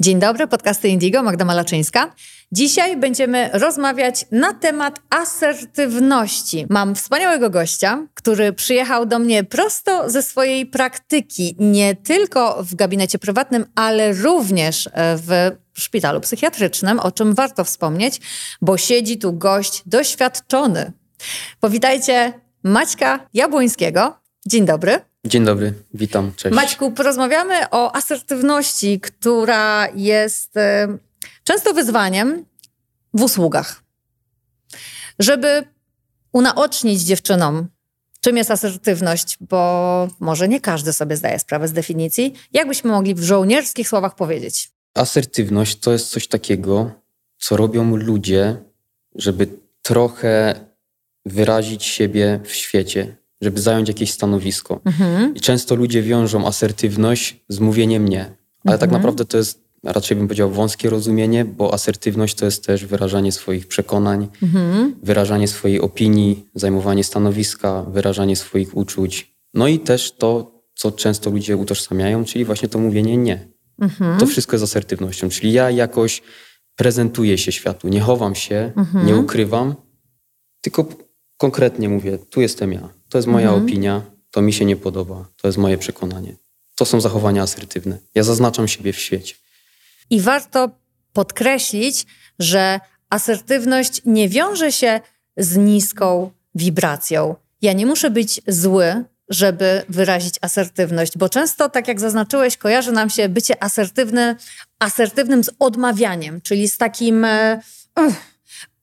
Dzień dobry, podcasty Indigo, Magda Malaczyńska. Dzisiaj będziemy rozmawiać na temat asertywności. Mam wspaniałego gościa, który przyjechał do mnie prosto ze swojej praktyki, nie tylko w gabinecie prywatnym, ale również w szpitalu psychiatrycznym, o czym warto wspomnieć, bo siedzi tu gość doświadczony. Powitajcie Maćka Jabłońskiego. Dzień dobry. Dzień dobry, witam, cześć. Maćku, porozmawiamy o asertywności, która jest y, często wyzwaniem w usługach. Żeby unaocznić dziewczynom, czym jest asertywność, bo może nie każdy sobie zdaje sprawę z definicji, jakbyśmy mogli w żołnierskich słowach powiedzieć? Asertywność to jest coś takiego, co robią ludzie, żeby trochę wyrazić siebie w świecie, żeby zająć jakieś stanowisko. Mhm. I często ludzie wiążą asertywność z mówieniem nie. Ale tak mhm. tak naprawdę to jest raczej bym powiedział wąskie rozumienie, bo asertywność to jest też wyrażanie swoich przekonań, mhm. wyrażanie swojej opinii, zajmowanie stanowiska, wyrażanie swoich uczuć. No i też to, co często ludzie utożsamiają, czyli właśnie to mówienie nie. Mhm. To wszystko jest asertywnością. Czyli ja jakoś prezentuję się światu, nie chowam się, mhm. nie ukrywam, tylko konkretnie mówię, tu jestem ja, to jest moja mhm. opinia, to mi się nie podoba, to jest moje przekonanie. To są zachowania asertywne. Ja zaznaczam siebie w świecie. I warto podkreślić, że asertywność nie wiąże się z niską wibracją. Ja nie muszę być zły, żeby wyrazić asertywność, bo często, tak jak zaznaczyłeś, kojarzy nam się bycie asertywny, asertywnym z odmawianiem, czyli z takim. Uh,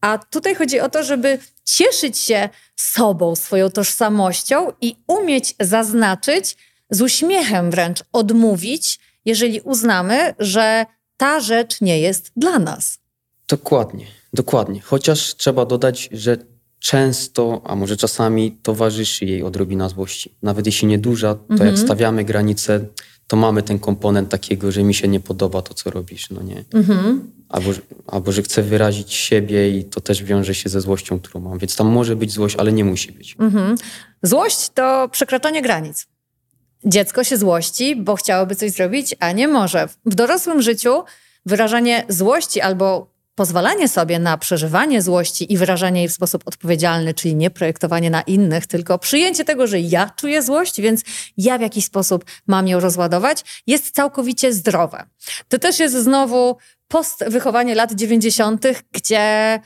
a tutaj chodzi o to, żeby cieszyć się sobą, swoją tożsamością i umieć zaznaczyć, z uśmiechem wręcz odmówić, jeżeli uznamy, że ta rzecz nie jest dla nas. Dokładnie, dokładnie. Chociaż trzeba dodać, że często, a może czasami towarzyszy jej odrobina złości. Nawet jeśli nieduża, to mhm. jak stawiamy granice, to mamy ten komponent takiego, że mi się nie podoba to, co robisz, no nie. Mhm. Albo, albo że chcę wyrazić siebie i to też wiąże się ze złością, którą mam. Więc tam może być złość, ale nie musi być. Mhm. Złość to przekraczanie granic. Dziecko się złości, bo chciałoby coś zrobić, a nie może. W dorosłym życiu wyrażanie złości albo pozwalanie sobie na przeżywanie złości i wyrażanie jej w sposób odpowiedzialny, czyli nie projektowanie na innych, tylko przyjęcie tego, że ja czuję złość, więc ja w jakiś sposób mam ją rozładować, jest całkowicie zdrowe. To też jest znowu post wychowanie lat 90., gdzie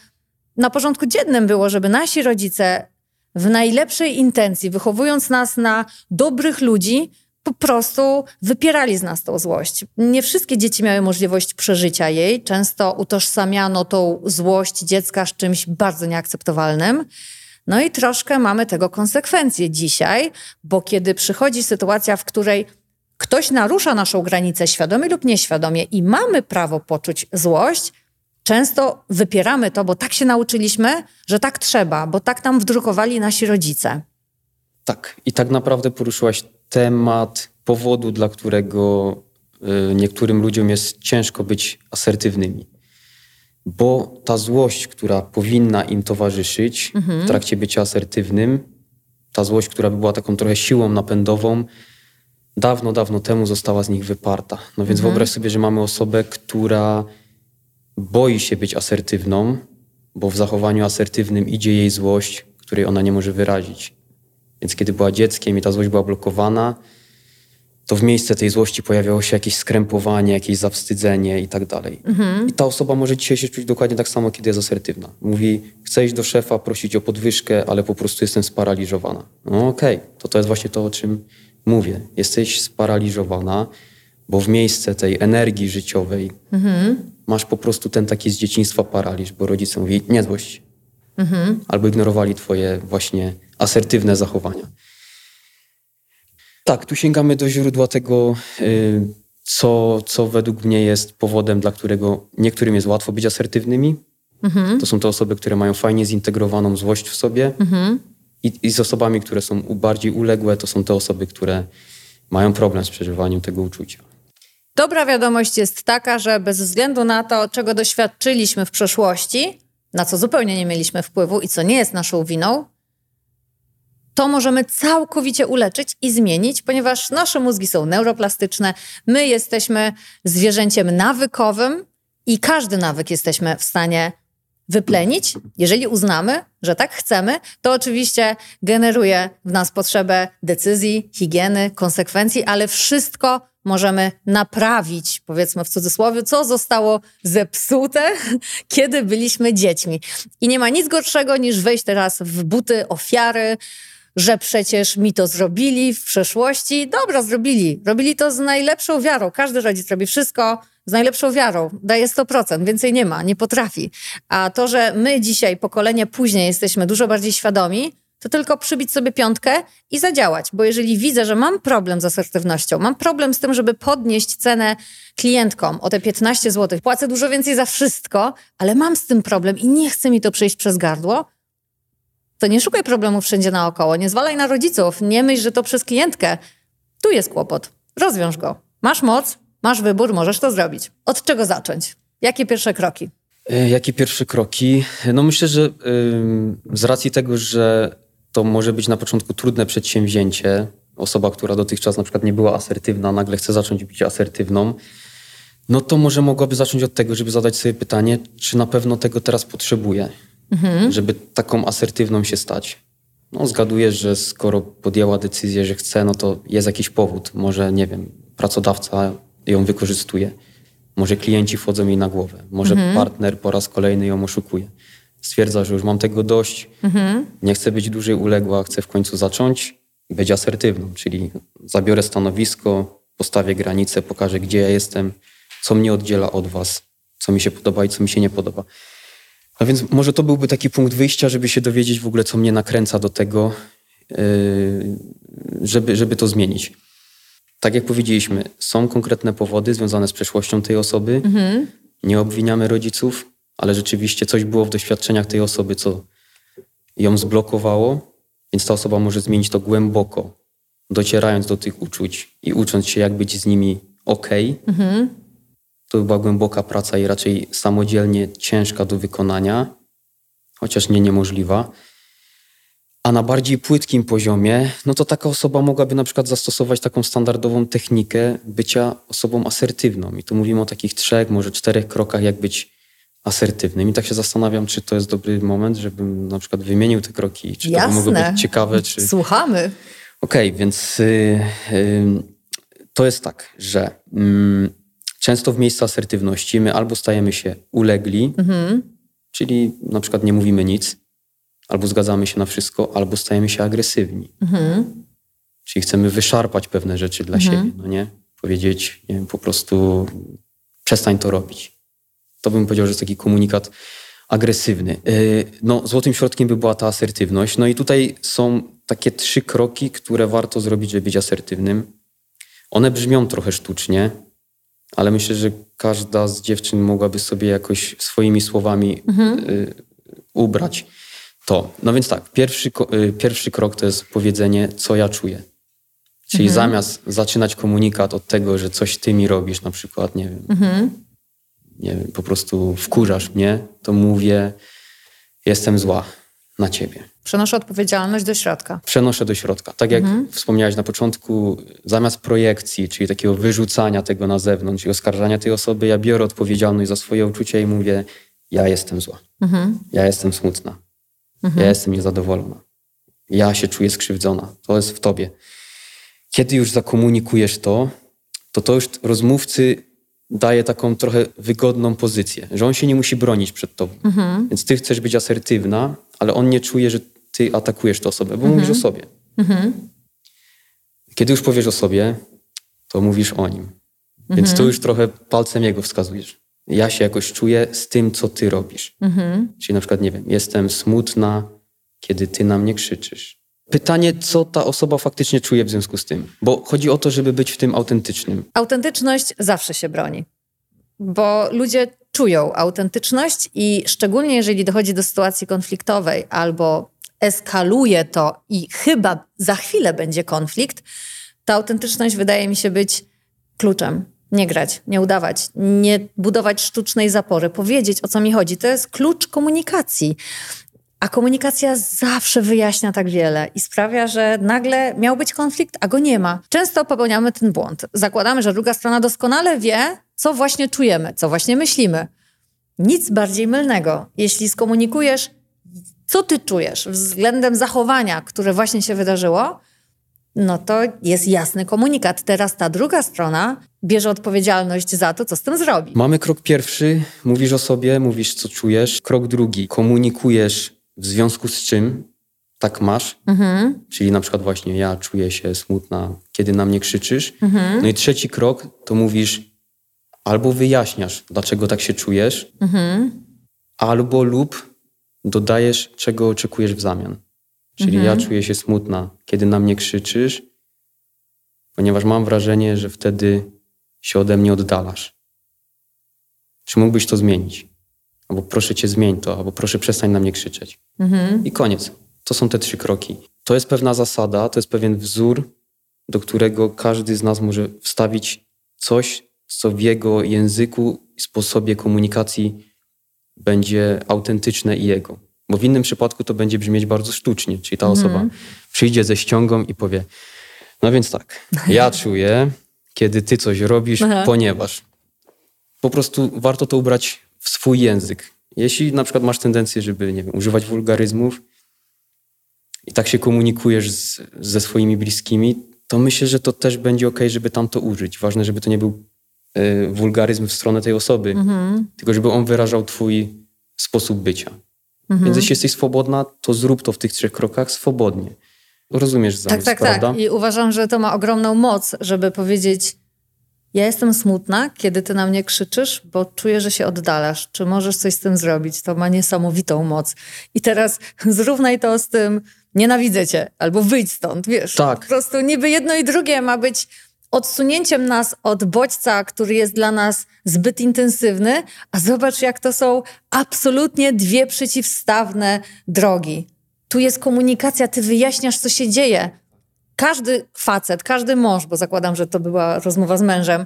na porządku dziennym było, żeby nasi rodzice w najlepszej intencji, wychowując nas na dobrych ludzi, po prostu wypierali z nas tą złość. Nie wszystkie dzieci miały możliwość przeżycia jej. Często utożsamiano tą złość dziecka z czymś bardzo nieakceptowalnym. No i troszkę mamy tego konsekwencje dzisiaj, bo kiedy przychodzi sytuacja, w której ktoś narusza naszą granicę świadomie lub nieświadomie i mamy prawo poczuć złość, często wypieramy to, bo tak się nauczyliśmy, że tak trzeba, bo tak nam wdrukowali nasi rodzice. Tak, i tak naprawdę poruszyłaś temat powodu, dla którego y, niektórym ludziom jest ciężko być asertywnymi. Bo ta złość, która powinna im towarzyszyć mhm. w trakcie bycia asertywnym, ta złość, która by była taką trochę siłą napędową, dawno, dawno temu została z nich wyparta. No więc mhm. wyobraź sobie, że mamy osobę, która boi się być asertywną, bo w zachowaniu asertywnym idzie jej złość, której ona nie może wyrazić. Więc kiedy była dzieckiem i ta złość była blokowana, to w miejsce tej złości pojawiało się jakieś skrępowanie, jakieś zawstydzenie i tak dalej. Mhm. I ta osoba może dzisiaj się czuć dokładnie tak samo, kiedy jest asertywna. Mówi, chcę iść do szefa, prosić o podwyżkę, ale po prostu jestem sparaliżowana. No okej, okay. to to jest właśnie to, o czym mówię. Jesteś sparaliżowana, bo w miejsce tej energii życiowej mhm. masz po prostu ten taki z dzieciństwa paraliż, bo rodzice mówili, nie złość. Mhm. Albo ignorowali twoje właśnie asertywne zachowania. Tak, tu sięgamy do źródła tego, y, co, co według mnie jest powodem, dla którego niektórym jest łatwo być asertywnymi. Mhm. To są te osoby, które mają fajnie zintegrowaną złość w sobie. Mhm. I, I z osobami, które są bardziej uległe, to są te osoby, które mają problem z przeżywaniem tego uczucia. Dobra wiadomość jest taka, że bez względu na to, czego doświadczyliśmy w przeszłości, na co zupełnie nie mieliśmy wpływu i co nie jest naszą winą, to możemy całkowicie uleczyć i zmienić, ponieważ nasze mózgi są neuroplastyczne, my jesteśmy zwierzęciem nawykowym i każdy nawyk jesteśmy w stanie wyplenić. Jeżeli uznamy, że tak chcemy, to oczywiście generuje w nas potrzebę decyzji, higieny, konsekwencji, ale wszystko możemy naprawić, powiedzmy w cudzysłowie, co zostało zepsute, kiedy byliśmy dziećmi. I nie ma nic gorszego niż wejść teraz w buty ofiary, że przecież mi to zrobili w przeszłości. Dobra, zrobili. Robili to z najlepszą wiarą. Każdy rodzic robi wszystko z najlepszą wiarą. Daje 100%, więcej nie ma, nie potrafi. A to, że my dzisiaj, pokolenie później, jesteśmy dużo bardziej świadomi, to tylko przybić sobie piątkę i zadziałać. Bo jeżeli widzę, że mam problem z asertywnością, mam problem z tym, żeby podnieść cenę klientkom o te 15 zł, płacę dużo więcej za wszystko, ale mam z tym problem i nie chce mi to przejść przez gardło, to nie szukaj problemów wszędzie naokoło, nie zwalaj na rodziców, nie myśl, że to przez klientkę. Tu jest kłopot. Rozwiąż go. Masz moc, masz wybór, możesz to zrobić. Od czego zacząć? Jakie pierwsze kroki? E, jakie pierwsze kroki? No myślę, że z racji tego, że to może być na początku trudne przedsięwzięcie, osoba, która dotychczas na przykład nie była asertywna, nagle chce zacząć być asertywną, no to może mogłaby zacząć od tego, żeby zadać sobie pytanie, czy na pewno tego teraz potrzebuje mhm. żeby taką asertywną się stać. No, zgaduję, że skoro podjęła decyzję, że chce, no to jest jakiś powód. Może, nie wiem, pracodawca ją wykorzystuje. Może klienci wchodzą jej na głowę. Może mhm. partner po raz kolejny ją oszukuje. Stwierdza, że już mam tego dość, mhm. nie chcę być dłużej uległa, chcę w końcu zacząć być asertywną, czyli zabiorę stanowisko, postawię granice, pokażę, gdzie ja jestem, co mnie oddziela od was, co mi się podoba i co mi się nie podoba. A więc może to byłby taki punkt wyjścia, żeby się dowiedzieć w ogóle, co mnie nakręca do tego, yy, żeby, żeby to zmienić. Tak jak powiedzieliśmy, są konkretne powody związane z przeszłością tej osoby. Mhm. Nie obwiniamy rodziców, ale rzeczywiście coś było w doświadczeniach tej osoby, co ją zblokowało, więc ta osoba może zmienić to głęboko, docierając do tych uczuć i ucząc się, jak być z nimi ok. Mhm to była głęboka praca i raczej samodzielnie ciężka do wykonania, chociaż nie niemożliwa. A na bardziej płytkim poziomie, no to taka osoba mogłaby na przykład zastosować taką standardową technikę bycia osobą asertywną. I tu mówimy o takich trzech, może czterech krokach, jak być asertywnym. I tak się zastanawiam, czy to jest dobry moment, żebym na przykład wymienił te kroki, czy Jasne. to by mogło być ciekawe. Czy... Słuchamy. Okej, okay, więc y, y, to jest tak, że y, często w miejscu asertywności my albo stajemy się ulegli, mhm. czyli na przykład nie mówimy nic, albo zgadzamy się na wszystko, albo stajemy się agresywni. Mhm. Czyli chcemy wyszarpać pewne rzeczy dla mhm. siebie, no nie? Powiedzieć, nie wiem, po prostu przestań to robić. To bym powiedział, że jest taki komunikat agresywny. Y, no, złotym środkiem by była ta asertywność. No i tutaj są takie trzy kroki, które warto zrobić, żeby być asertywnym. One brzmią trochę sztucznie, ale myślę, że każda z dziewczyn mogłaby sobie jakoś swoimi słowami mhm. y, ubrać to. No więc tak, pierwszy, y, pierwszy krok to jest powiedzenie, co ja czuję. Czyli mhm. zamiast zaczynać komunikat od tego, że coś ty mi robisz, na przykład, nie wiem, mhm. nie wiem, po prostu wkurzasz mnie, to mówię, jestem zła na ciebie. Przenoszę odpowiedzialność do środka. Przenoszę do środka. Tak jak mhm. wspomniałeś na początku, zamiast projekcji, czyli takiego wyrzucania tego na zewnątrz i oskarżania tej osoby, ja biorę odpowiedzialność za swoje uczucia i mówię, ja jestem zła. Mhm. Ja jestem smutna. Mhm. Ja jestem niezadowolona. Ja się czuję skrzywdzona. To jest w tobie. Kiedy już zakomunikujesz to, to to już rozmówcy daje taką trochę wygodną pozycję, że on się nie musi bronić przed tobą. Mhm. Więc ty chcesz być asertywna, ale on nie czuje, że ty atakujesz tę osobę, bo mhm. mówisz o sobie. Mhm. Kiedy już powiesz o sobie, to mówisz o nim. Więc mhm. tu już trochę palcem jego wskazujesz. Ja się jakoś czuję z tym, co ty robisz. Mhm. Czyli na przykład, nie wiem, jestem smutna, kiedy ty na mnie krzyczysz. Pytanie, co ta osoba faktycznie czuje w związku z tym, bo chodzi o to, żeby być w tym autentycznym. Autentyczność zawsze się broni, bo ludzie czują autentyczność i szczególnie jeżeli dochodzi do sytuacji konfliktowej albo eskaluje to i chyba za chwilę będzie konflikt, ta autentyczność wydaje mi się być kluczem. Nie grać, nie udawać, nie budować sztucznej zapory, powiedzieć o co mi chodzi. To jest klucz komunikacji. A komunikacja zawsze wyjaśnia tak wiele i sprawia, że nagle miał być konflikt, a go nie ma. Często popełniamy ten błąd. Zakładamy, że druga strona doskonale wie, co właśnie czujemy, co właśnie myślimy. Nic bardziej mylnego. Jeśli skomunikujesz, co ty czujesz względem zachowania, które właśnie się wydarzyło, no to jest jasny komunikat. Teraz ta druga strona bierze odpowiedzialność za to, co z tym zrobi. Mamy krok pierwszy, mówisz o sobie, mówisz, co czujesz. Krok drugi, komunikujesz w związku z czym tak masz. Mhm. Czyli na przykład właśnie ja czuję się smutna, kiedy na mnie krzyczysz. Mhm. No i trzeci krok to mówisz albo wyjaśniasz, dlaczego tak się czujesz, mhm. albo lub dodajesz, czego oczekujesz w zamian. Czyli ja czuję się smutna, kiedy na mnie krzyczysz, ponieważ mam wrażenie, że wtedy się ode mnie oddalasz. Czy mógłbyś to zmienić? Albo proszę cię zmień to, albo proszę przestań na mnie krzyczeć. Mhm. I koniec. To są te trzy kroki. To jest pewna zasada, to jest pewien wzór, do którego każdy z nas może wstawić coś, co w jego języku i sposobie komunikacji będzie autentyczne i jego. Bo w innym przypadku to będzie brzmieć bardzo sztucznie, czyli ta osoba przyjdzie ze ściągą i powie: No więc tak, ja czuję, kiedy ty coś robisz, Aha. ponieważ po prostu warto to ubrać w swój język. Jeśli na przykład masz tendencję, żeby nie wiem, używać wulgaryzmów i tak się komunikujesz z, ze swoimi bliskimi, to myślę, że to też będzie ok, żeby tam to użyć. Ważne, żeby to nie był wulgaryzm w stronę tej osoby, mhm. tylko żeby on wyrażał twój sposób bycia. Mhm. Więc jeśli jesteś swobodna, to zrób to w tych trzech krokach swobodnie. Rozumiesz zamysł, tak, tak, prawda? Tak, i uważam, że to ma ogromną moc, żeby powiedzieć ja jestem smutna, kiedy ty na mnie krzyczysz, bo czuję, że się oddalasz. Czy możesz coś z tym zrobić? To ma niesamowitą moc. I teraz zrównaj to z tym, nienawidzę cię, albo wyjdź stąd, wiesz. Tak. Po prostu niby jedno i drugie ma być odsunięciem nas od bodźca, który jest dla nas zbyt intensywny, a zobacz, jak to są absolutnie dwie przeciwstawne drogi. Tu jest komunikacja, ty wyjaśniasz, co się dzieje każdy facet, każdy mąż, bo zakładam, że to była rozmowa z mężem,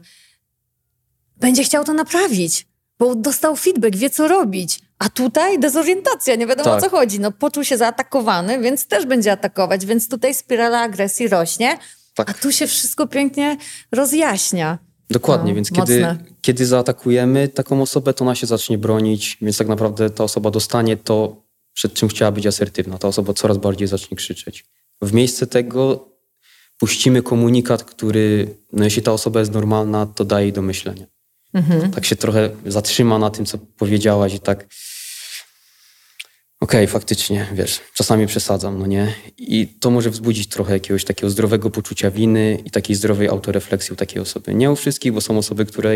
będzie chciał to naprawić, bo dostał feedback, wie co robić. A tutaj dezorientacja, nie wiadomo tak. o co chodzi. No, poczuł się zaatakowany, więc też będzie atakować, więc tutaj spirala agresji rośnie, tak. a tu się wszystko pięknie rozjaśnia. Dokładnie, no, więc kiedy, kiedy zaatakujemy taką osobę, to ona się zacznie bronić, więc tak naprawdę ta osoba dostanie to, przed czym chciała być asertywna. Ta osoba coraz bardziej zacznie krzyczeć. W miejsce tego puścimy komunikat, który, no jeśli ta osoba jest normalna, to daje jej do myślenia. Mhm. Tak się trochę zatrzyma na tym, co powiedziałaś i tak okej, okay, faktycznie, wiesz, czasami przesadzam, no nie? I to może wzbudzić trochę jakiegoś takiego zdrowego poczucia winy i takiej zdrowej autorefleksji u takiej osoby. Nie u wszystkich, bo są osoby, które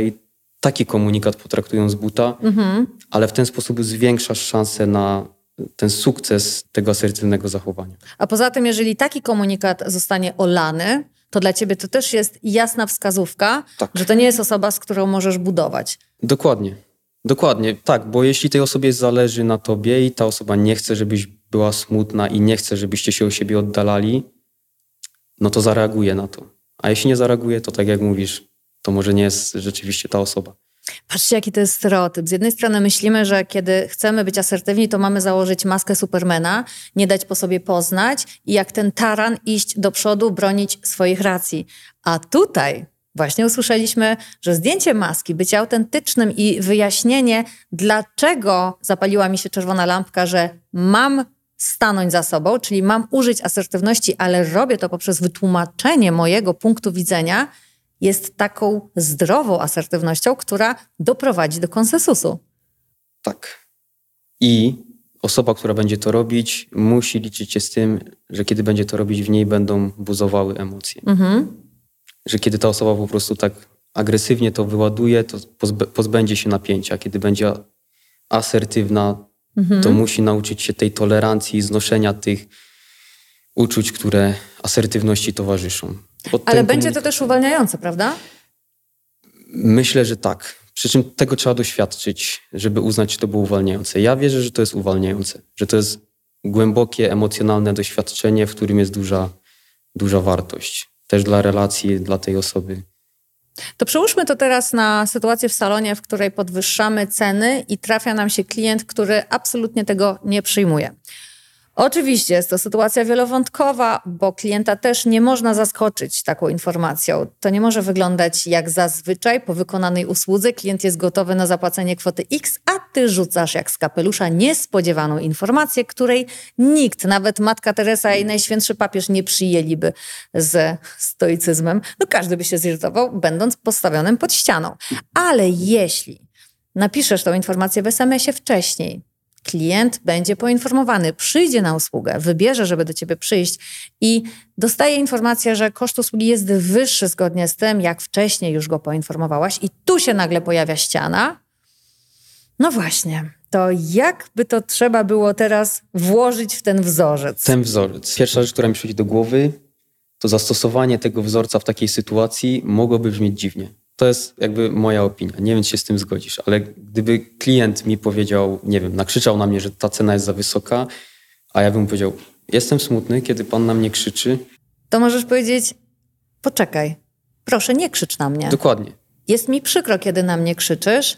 taki komunikat potraktują z buta, mhm. ale w ten sposób zwiększasz szansę na ten sukces tego asertywnego zachowania. A poza tym, jeżeli taki komunikat zostanie olany, to dla ciebie to też jest jasna wskazówka, tak. że to nie jest osoba, z którą możesz budować. Dokładnie. Dokładnie, tak, bo jeśli tej osobie zależy na tobie i ta osoba nie chce, żebyś była smutna i nie chce, żebyście się o siebie oddalali, no to zareaguje na to. A jeśli nie zareaguje, to tak jak mówisz, to może nie jest rzeczywiście ta osoba. Patrzcie, jaki to jest stereotyp. Z jednej strony myślimy, że kiedy chcemy być asertywni, to mamy założyć maskę Supermana, nie dać po sobie poznać i jak ten taran iść do przodu, bronić swoich racji. A tutaj właśnie usłyszeliśmy, że zdjęcie maski, bycie autentycznym i wyjaśnienie, dlaczego zapaliła mi się czerwona lampka, że mam stanąć za sobą, czyli mam użyć asertywności, ale robię to poprzez wytłumaczenie mojego punktu widzenia – jest taką zdrową asertywnością, która doprowadzi do konsensusu. Tak. I osoba, która będzie to robić, musi liczyć się z tym, że kiedy będzie to robić, w niej będą buzowały emocje. Mhm. Że kiedy ta osoba po prostu tak agresywnie to wyładuje, to pozbędzie się napięcia. Kiedy będzie asertywna, mhm. to musi nauczyć się tej tolerancji i znoszenia tych uczuć, które asertywności towarzyszą. Ale będzie to też uwalniające, prawda? Myślę, że tak. Przy czym tego trzeba doświadczyć, żeby uznać, czy to było uwalniające. Ja wierzę, że to jest uwalniające, że to jest głębokie, emocjonalne doświadczenie, w którym jest duża, duża wartość. Też dla relacji, dla tej osoby. To przełóżmy to teraz na sytuację w salonie, w której podwyższamy ceny i trafia nam się klient, który absolutnie tego nie przyjmuje. Oczywiście jest to sytuacja wielowątkowa, bo klienta też nie można zaskoczyć taką informacją. To nie może wyglądać jak zazwyczaj po wykonanej usłudze. Klient jest gotowy na zapłacenie kwoty X, a ty rzucasz jak z kapelusza niespodziewaną informację, której nikt, nawet Matka Teresa i Najświętszy Papież nie przyjęliby z stoicyzmem. No każdy by się zirytował, będąc postawionym pod ścianą. Ale jeśli napiszesz tą informację w SMS-ie wcześniej, klient będzie poinformowany, przyjdzie na usługę, wybierze, żeby do ciebie przyjść i dostaje informację, że koszt usługi jest wyższy zgodnie z tym, jak wcześniej już go poinformowałaś, i tu się nagle pojawia ściana. No właśnie, to jak by to trzeba było teraz włożyć w ten wzorzec? Ten wzorzec. Pierwsza rzecz, która mi przychodzi do głowy, to zastosowanie tego wzorca w takiej sytuacji mogłoby brzmieć dziwnie. To jest jakby moja opinia. Nie wiem, czy się z tym zgodzisz, ale gdyby klient mi powiedział, nie wiem, nakrzyczał na mnie, że ta cena jest za wysoka, a ja bym mu powiedział, jestem smutny, kiedy pan na mnie krzyczy. To możesz powiedzieć, poczekaj, proszę, nie krzycz na mnie. Dokładnie. Jest mi przykro, kiedy na mnie krzyczysz.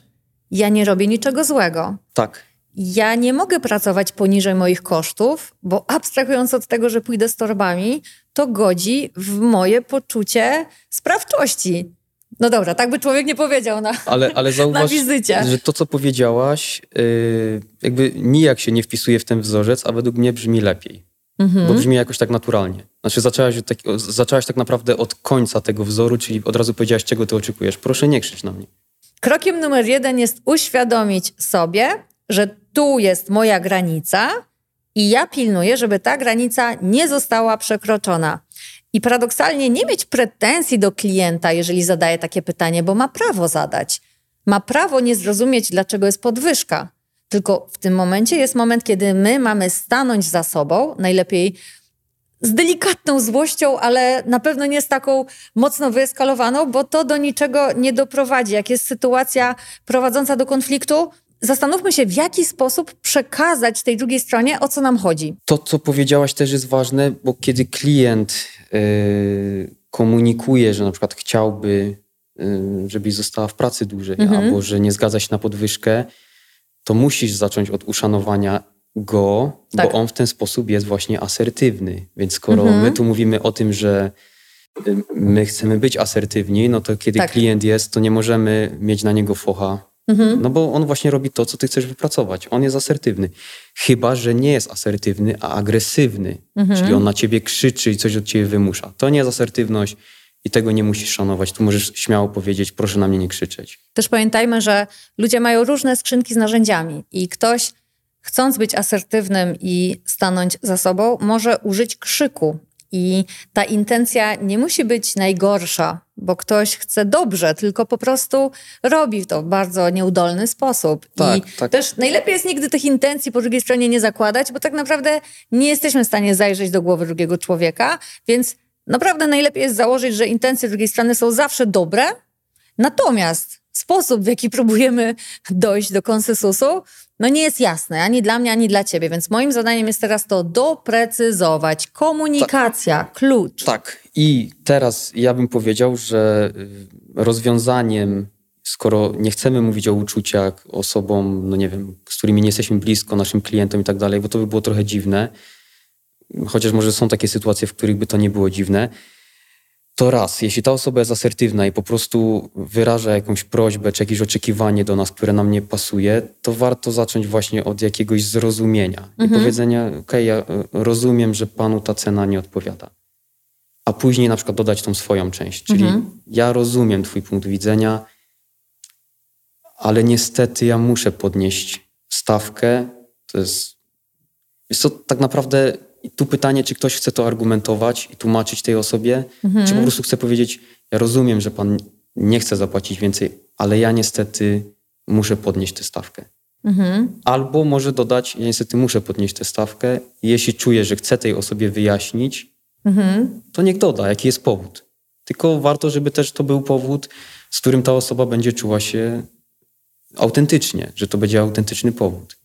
Ja nie robię niczego złego. Tak. Ja nie mogę pracować poniżej moich kosztów, bo abstrahując od tego, że pójdę z torbami, to godzi w moje poczucie sprawczości. No dobra, tak by człowiek nie powiedział na, ale, ale zauważ, na wizycie. że to, co powiedziałaś, yy, jakby nijak się nie wpisuje w ten wzorzec, a według mnie brzmi lepiej. Mhm. Bo brzmi jakoś tak naturalnie. Znaczy zaczęłaś, tak, zaczęłaś tak naprawdę od końca tego wzoru, czyli od razu powiedziałaś, czego ty oczekujesz. Proszę nie krzycz na mnie. Krokiem numer jeden jest uświadomić sobie, że tu jest moja granica i ja pilnuję, żeby ta granica nie została przekroczona. I paradoksalnie nie mieć pretensji do klienta, jeżeli zadaje takie pytanie, bo ma prawo zadać. Ma prawo nie zrozumieć, dlaczego jest podwyżka. Tylko w tym momencie jest moment, kiedy my mamy stanąć za sobą, najlepiej z delikatną złością, ale na pewno nie z taką mocno wyeskalowaną, bo to do niczego nie doprowadzi. Jak jest sytuacja prowadząca do konfliktu, zastanówmy się, w jaki sposób przekazać tej drugiej stronie, o co nam chodzi. To, co powiedziałaś, też jest ważne, bo kiedy klient komunikuje, że na przykład chciałby, yy, żebyś została w pracy dłużej, mhm. albo że nie zgadza się na podwyżkę, to musisz zacząć od uszanowania go, tak. bo on w ten sposób jest właśnie asertywny. Więc skoro mhm. my tu mówimy o tym, że y, my chcemy być asertywni, no to kiedy tak. klient jest, to nie możemy mieć na niego focha Mhm. No bo on właśnie robi to, co ty chcesz wypracować. On jest asertywny. Chyba, że nie jest asertywny, a agresywny. Mhm. Czyli on na ciebie krzyczy i coś od ciebie wymusza. To nie jest asertywność i tego nie musisz szanować. Tu możesz śmiało powiedzieć, proszę na mnie nie krzyczeć. Też pamiętajmy, że ludzie mają różne skrzynki z narzędziami i ktoś chcąc być asertywnym i stanąć za sobą, może użyć krzyku i ta intencja nie musi być najgorsza, bo ktoś chce dobrze, tylko po prostu robi to w bardzo nieudolny sposób. Tak, I tak. też najlepiej jest nigdy tych intencji po drugiej stronie nie zakładać, bo tak naprawdę nie jesteśmy w stanie zajrzeć do głowy drugiego człowieka, więc naprawdę najlepiej jest założyć, że intencje drugiej strony są zawsze dobre, natomiast sposób, w jaki próbujemy dojść do konsensusu, no nie jest jasne ani dla mnie, ani dla ciebie. Więc moim zadaniem jest teraz to doprecyzować. Komunikacja, Ta, klucz. Tak. I teraz ja bym powiedział, że y, rozwiązaniem, skoro nie chcemy mówić o uczuciach osobom, no nie wiem, z którymi nie jesteśmy blisko, naszym klientom i tak dalej, bo to by było trochę dziwne. Chociaż może są takie sytuacje, w których by to nie było dziwne to raz, jeśli ta osoba jest asertywna i po prostu wyraża jakąś prośbę czy jakieś oczekiwanie do nas, które nam nie pasuje, to warto zacząć właśnie od jakiegoś zrozumienia mhm. i powiedzenia, okay, ja e, rozumiem, że panu ta cena nie odpowiada. A później na przykład dodać tą swoją część, czyli mhm. ja rozumiem twój punkt widzenia, ale niestety ja muszę podnieść stawkę. To jest, jest to tak naprawdę i tu pytanie, czy ktoś chce to argumentować i tłumaczyć tej osobie, mhm. czy po prostu chce powiedzieć, ja rozumiem, że pan nie chce zapłacić więcej, ale ja niestety muszę podnieść tę stawkę. Mhm. Albo może dodać, ja niestety muszę podnieść tę stawkę. Jeśli czuję, że chcę tej osobie wyjaśnić, mhm. to niech doda, jaki jest powód. Tylko warto, żeby też to był powód, z którym ta osoba będzie czuła się autentycznie, że to będzie autentyczny powód.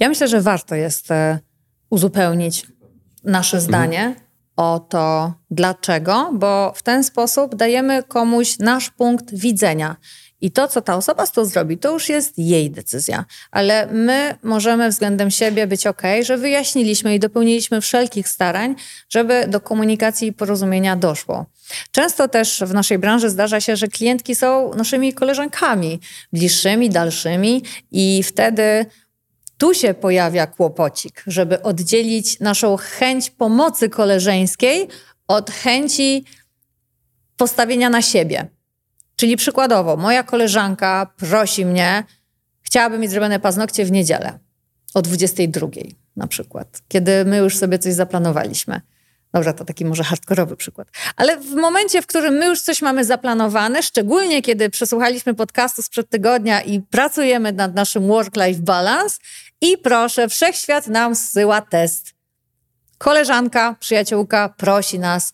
Ja myślę, że warto jest e, uzupełnić nasze zdanie mhm. o to, dlaczego, bo w ten sposób dajemy komuś nasz punkt widzenia. I to, co ta osoba z tą zrobi, to już jest jej decyzja. Ale my możemy względem siebie być ok, że wyjaśniliśmy i dopełniliśmy wszelkich starań, żeby do komunikacji i porozumienia doszło. Często też w naszej branży zdarza się, że klientki są naszymi koleżankami, bliższymi, dalszymi, i wtedy tu się pojawia kłopocik, żeby oddzielić naszą chęć pomocy koleżeńskiej od chęci postawienia na siebie. Czyli przykładowo, moja koleżanka prosi mnie, chciałaby mieć zrobione paznokcie w niedzielę o 22 na przykład, kiedy my już sobie coś zaplanowaliśmy. Dobra, to taki może hardkorowy przykład. Ale w momencie, w którym my już coś mamy zaplanowane, szczególnie kiedy przesłuchaliśmy podcastu sprzed tygodnia i pracujemy nad naszym work-life balance i proszę, wszechświat nam zsyła test. Koleżanka, przyjaciółka prosi nas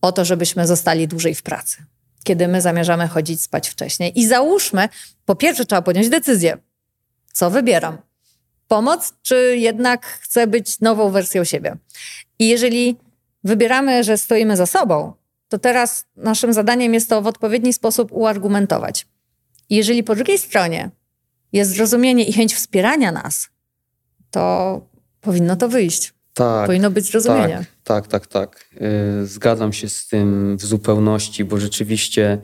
o to, żebyśmy zostali dłużej w pracy, kiedy my zamierzamy chodzić spać wcześniej. I załóżmy, po pierwsze trzeba podjąć decyzję. Co wybieram? Pomoc, czy jednak chcę być nową wersją siebie? I jeżeli wybieramy, że stoimy za sobą, to teraz naszym zadaniem jest to w odpowiedni sposób uargumentować. I jeżeli po drugiej stronie jest zrozumienie i chęć wspierania nas, to powinno to wyjść. Tak. Powinno być zrozumienie. Tak, tak, tak, tak. Zgadzam się z tym w zupełności, bo rzeczywiście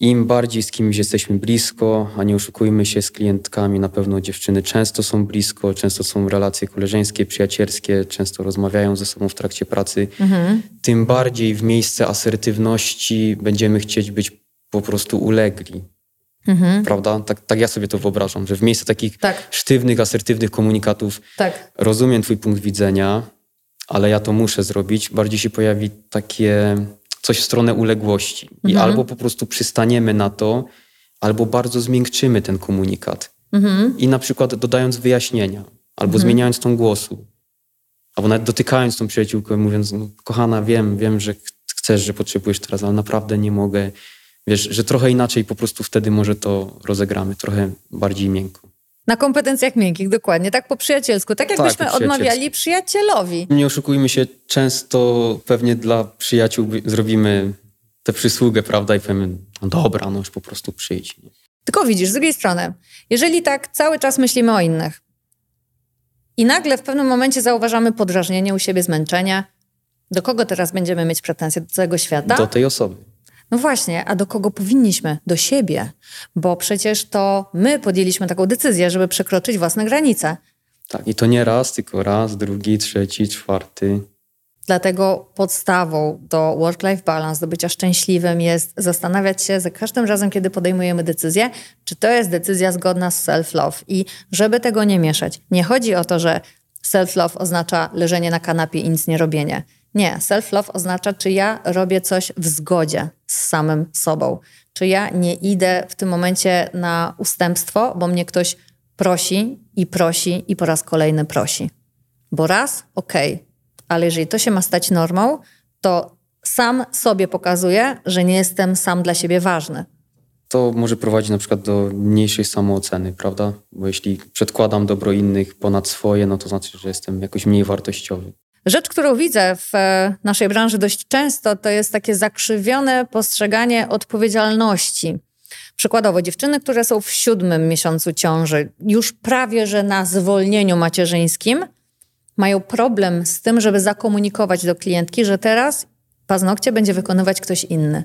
im bardziej z kimś jesteśmy blisko, a nie oszukujmy się z klientkami, na pewno dziewczyny często są blisko, często są relacje koleżeńskie, przyjacielskie, często rozmawiają ze sobą w trakcie pracy, mhm. tym bardziej w miejsce asertywności będziemy chcieć być po prostu ulegli. Mhm. Prawda? Tak, tak ja sobie to wyobrażam, że w miejsce takich tak. sztywnych, asertywnych komunikatów tak. rozumiem Twój punkt widzenia, ale ja to muszę zrobić. Bardziej się pojawi takie coś w stronę uległości. I mhm. albo po prostu przystaniemy na to, albo bardzo zmiękczymy ten komunikat. Mhm. I na przykład dodając wyjaśnienia, albo mhm. zmieniając tą głosu, albo nawet dotykając tą przyjaciółkę, mówiąc, no, kochana, wiem, wiem, że chcesz, że potrzebujesz teraz, ale naprawdę nie mogę. Wiesz, że trochę inaczej po prostu wtedy może to rozegramy, trochę bardziej miękko. Na kompetencjach miękkich, dokładnie, tak po przyjacielsku. Tak jakbyśmy tak, odmawiali przyjacielowi. Nie oszukujmy się, często pewnie dla przyjaciół zrobimy tę przysługę, prawda, i powiemy, no dobra, no już po prostu przyjdź. Tylko widzisz, z drugiej strony, jeżeli tak cały czas myślimy o innych i nagle w pewnym momencie zauważamy podrażnienie u siebie, zmęczenie, do kogo teraz będziemy mieć pretensje? Do całego świata? Do tej osoby. No właśnie, a do kogo powinniśmy? Do siebie, bo przecież to my podjęliśmy taką decyzję, żeby przekroczyć własne granice. Tak, i to nie raz, tylko raz, drugi, trzeci, czwarty. Dlatego podstawą do work-life balance, do bycia szczęśliwym jest zastanawiać się za każdym razem, kiedy podejmujemy decyzję, czy to jest decyzja zgodna z self-love. I żeby tego nie mieszać, nie chodzi o to, że self-love oznacza leżenie na kanapie i nic nie robienie. Nie, self-love oznacza, czy ja robię coś w zgodzie z samym sobą. Czy ja nie idę w tym momencie na ustępstwo, bo mnie ktoś prosi i prosi i po raz kolejny prosi. Bo raz, okej, okay, ale jeżeli to się ma stać normą, to sam sobie pokazuję, że nie jestem sam dla siebie ważny. To może prowadzić na przykład do mniejszej samooceny, prawda? Bo jeśli przedkładam dobro innych ponad swoje, no to znaczy, że jestem jakoś mniej wartościowy. Rzecz, którą widzę w e, naszej branży dość często, to jest takie zakrzywione postrzeganie odpowiedzialności. Przykładowo, dziewczyny, które są w siódmym miesiącu ciąży, już prawie że na zwolnieniu macierzyńskim, mają problem z tym, żeby zakomunikować do klientki, że teraz paznokcie będzie wykonywać ktoś inny.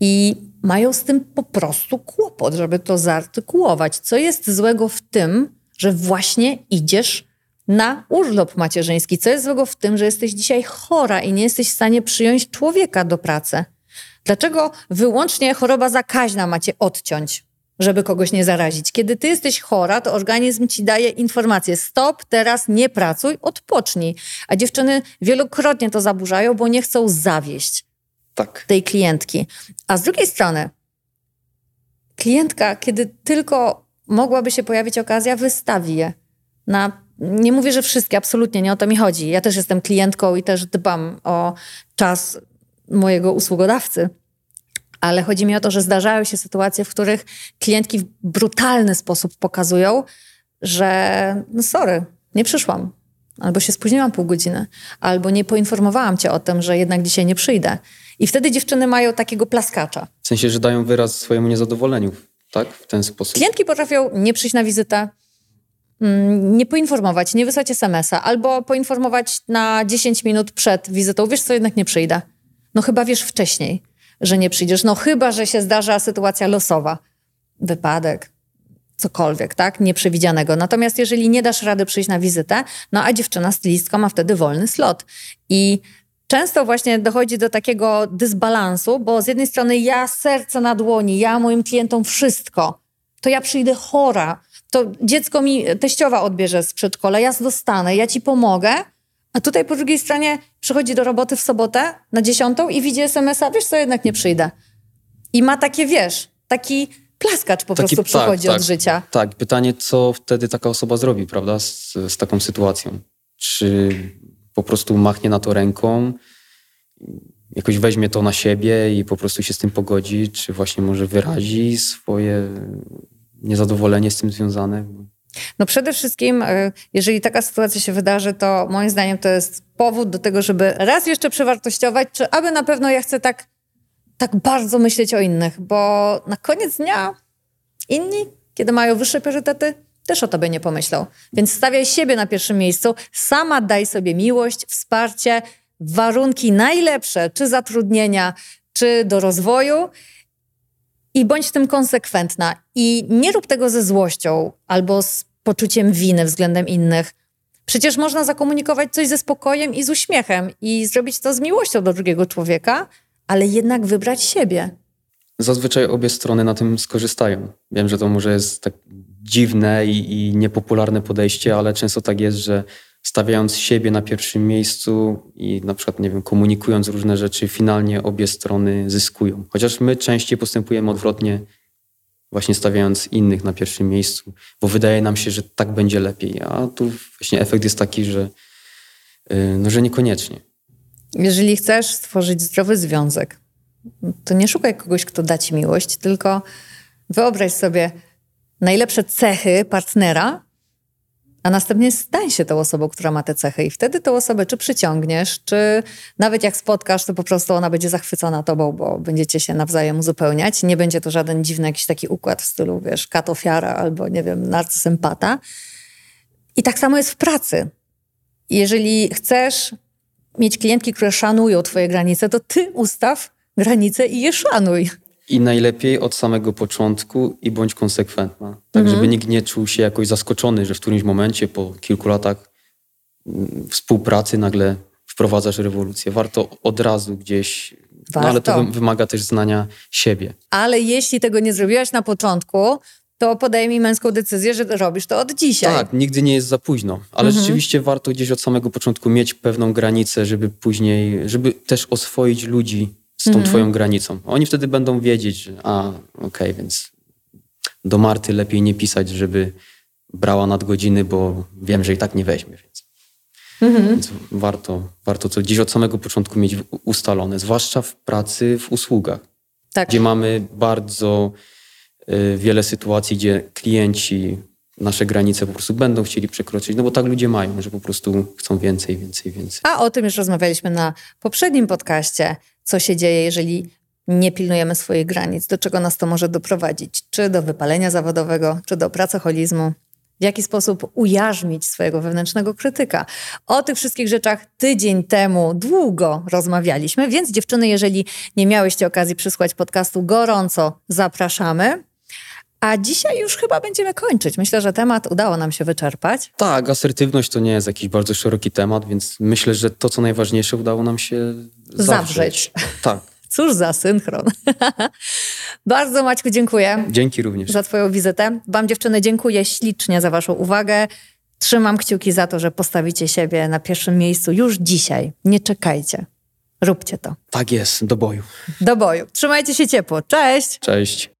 I mają z tym po prostu kłopot, żeby to zaartykułować. Co jest złego w tym, że właśnie idziesz na urlop macierzyński. Co jest złego w tym, że jesteś dzisiaj chora i nie jesteś w stanie przyjąć człowieka do pracy? Dlaczego wyłącznie choroba zakaźna macie odciąć, żeby kogoś nie zarazić? Kiedy ty jesteś chora, to organizm ci daje informację: stop, teraz nie pracuj, odpocznij. A dziewczyny wielokrotnie to zaburzają, bo nie chcą zawieść tak. tej klientki. A z drugiej strony, klientka, kiedy tylko mogłaby się pojawić okazja, wystawi je na nie mówię, że wszystkie, absolutnie nie o to mi chodzi. Ja też jestem klientką i też dbam o czas mojego usługodawcy. Ale chodzi mi o to, że zdarzają się sytuacje, w których klientki w brutalny sposób pokazują, że no sorry, nie przyszłam. albo się spóźniłam pół godziny, albo nie poinformowałam cię o tym, że jednak dzisiaj nie przyjdę. I wtedy dziewczyny mają takiego plaskacza. W sensie, że dają wyraz swojemu niezadowoleniu, tak? W ten sposób. Klientki potrafią nie przyjść na wizytę, nie poinformować, nie wysłać SMS-a, albo poinformować na 10 minut przed wizytą, wiesz co, jednak nie przyjdę. No chyba wiesz wcześniej, że nie przyjdziesz. No chyba, że się zdarza sytuacja losowa. Wypadek, cokolwiek, tak? Nieprzewidzianego. Natomiast jeżeli nie dasz rady przyjść na wizytę, no a dziewczyna stylistka ma wtedy wolny slot. I często właśnie dochodzi do takiego dysbalansu, bo z jednej strony ja serce na dłoni, ja moim klientom wszystko, to ja przyjdę chora, to dziecko mi teściowa odbierze z przedszkola, ja dostanę, ja ci pomogę, a tutaj po drugiej stronie przychodzi do roboty w sobotę na dziesiątą i widzi SMS-a, wiesz co, jednak nie przyjdę. I ma takie, wiesz, taki plaskacz po taki, prostu przychodzi tak, od tak, życia. Tak, pytanie, co wtedy taka osoba zrobi, prawda, z, z taką sytuacją. Czy po prostu machnie na to ręką, jakoś weźmie to na siebie i po prostu się z tym pogodzi, czy właśnie może wyrazi swoje niezadowolenie z tym związane? No przede wszystkim, e, jeżeli taka sytuacja się wydarzy, to moim zdaniem to jest powód do tego, żeby raz jeszcze przewartościować, czy aby na pewno ja chcę tak, tak bardzo myśleć o innych, bo na koniec dnia inni, kiedy mają wyższe priorytety, też o tobie nie pomyślą. Więc stawiaj siebie na pierwszym miejscu, sama daj sobie miłość, wsparcie, warunki najlepsze, czy zatrudnienia, czy do rozwoju. I bądź w tym konsekwentna. I nie rób tego ze złością albo z poczuciem winy względem innych. Przecież można zakomunikować coś ze spokojem i z uśmiechem i zrobić to z miłością do drugiego człowieka, ale jednak wybrać siebie. Zazwyczaj obie strony na tym skorzystają. Wiem, że to może jest tak dziwne i, i niepopularne podejście, ale często tak jest, że stawiając siebie na pierwszym miejscu i na przykład, nie wiem, komunikując różne rzeczy, finalnie obie strony zyskują. Chociaż my częściej postępujemy odwrotnie, właśnie stawiając innych na pierwszym miejscu, bo wydaje nam się, że tak będzie lepiej, a tu właśnie efekt jest taki, że, y, no, że niekoniecznie. Jeżeli chcesz stworzyć zdrowy związek, to nie szukaj kogoś, kto da ci miłość, tylko wyobraź sobie najlepsze cechy partnera a następnie stań się tą osobą, która ma te cechy i wtedy tą osobę czy przyciągniesz, czy nawet jak spotkasz, to po prostu ona będzie zachwycona tobą, bo będziecie się nawzajem uzupełniać. Nie będzie to żaden dziwny jakiś taki układ w stylu, wiesz, kat ofiara albo, nie wiem, narcysempata. I tak samo jest w pracy. Jeżeli chcesz mieć klientki, które szanują twoje granice, to ty ustaw granice i je szanuj. I najlepiej od samego początku i bądź konsekwentna. Tak, mhm. żeby nikt nie czuł się jakoś zaskoczony, że w którymś momencie po kilku latach mm, współpracy nagle wprowadzasz rewolucję. Warto od razu gdzieś, no ale to wymaga też znania siebie. Ale jeśli tego nie zrobiłaś na początku, to podejmij męską decyzję, że robisz to od dzisiaj. Tak, nigdy nie jest za późno, ale mhm. rzeczywiście warto gdzieś od samego początku mieć pewną granicę, żeby później, żeby też oswoić ludzi z tą mhm. twoją granicą. Oni wtedy będą wiedzieć, że a, okej, okay, więc do Marty lepiej nie pisać, żeby brała nadgodziny, bo wiem, że i tak nie weźmie, więc, mhm. więc warto, warto to gdzieś od samego początku mieć ustalone, zwłaszcza w pracy, w usługach, tak. gdzie mamy bardzo y, wiele sytuacji, gdzie klienci nasze granice po prostu będą chcieli przekroczyć, no bo tak ludzie mają, że po prostu chcą więcej, więcej, więcej. A o tym już rozmawialiśmy na poprzednim podcaście co się dzieje, jeżeli nie pilnujemy swoich granic, do czego nas to może doprowadzić, czy do wypalenia zawodowego, czy do pracoholizmu, w jaki sposób ujarzmić swojego wewnętrznego krytyka. O tych wszystkich rzeczach tydzień temu długo rozmawialiśmy, więc dziewczyny, jeżeli nie miałyście okazji przysłać podcastu, gorąco zapraszamy. A dzisiaj już chyba będziemy kończyć. Myślę, że temat udało nam się wyczerpać. Tak, asertywność to nie jest jakiś bardzo szeroki temat, więc myślę, że to, co najważniejsze, udało nam się zawrzeć. zawrzeć. Tak. Cóż za synchron. Bardzo Maćku dziękuję. Dzięki również. Za Twoją wizytę. Wam dziewczyny dziękuję ślicznie za Waszą uwagę. Trzymam kciuki za to, że postawicie siebie na pierwszym miejscu już dzisiaj. Nie czekajcie. Róbcie to. Tak jest, do boju. Do boju. Trzymajcie się ciepło. Cześć. Cześć.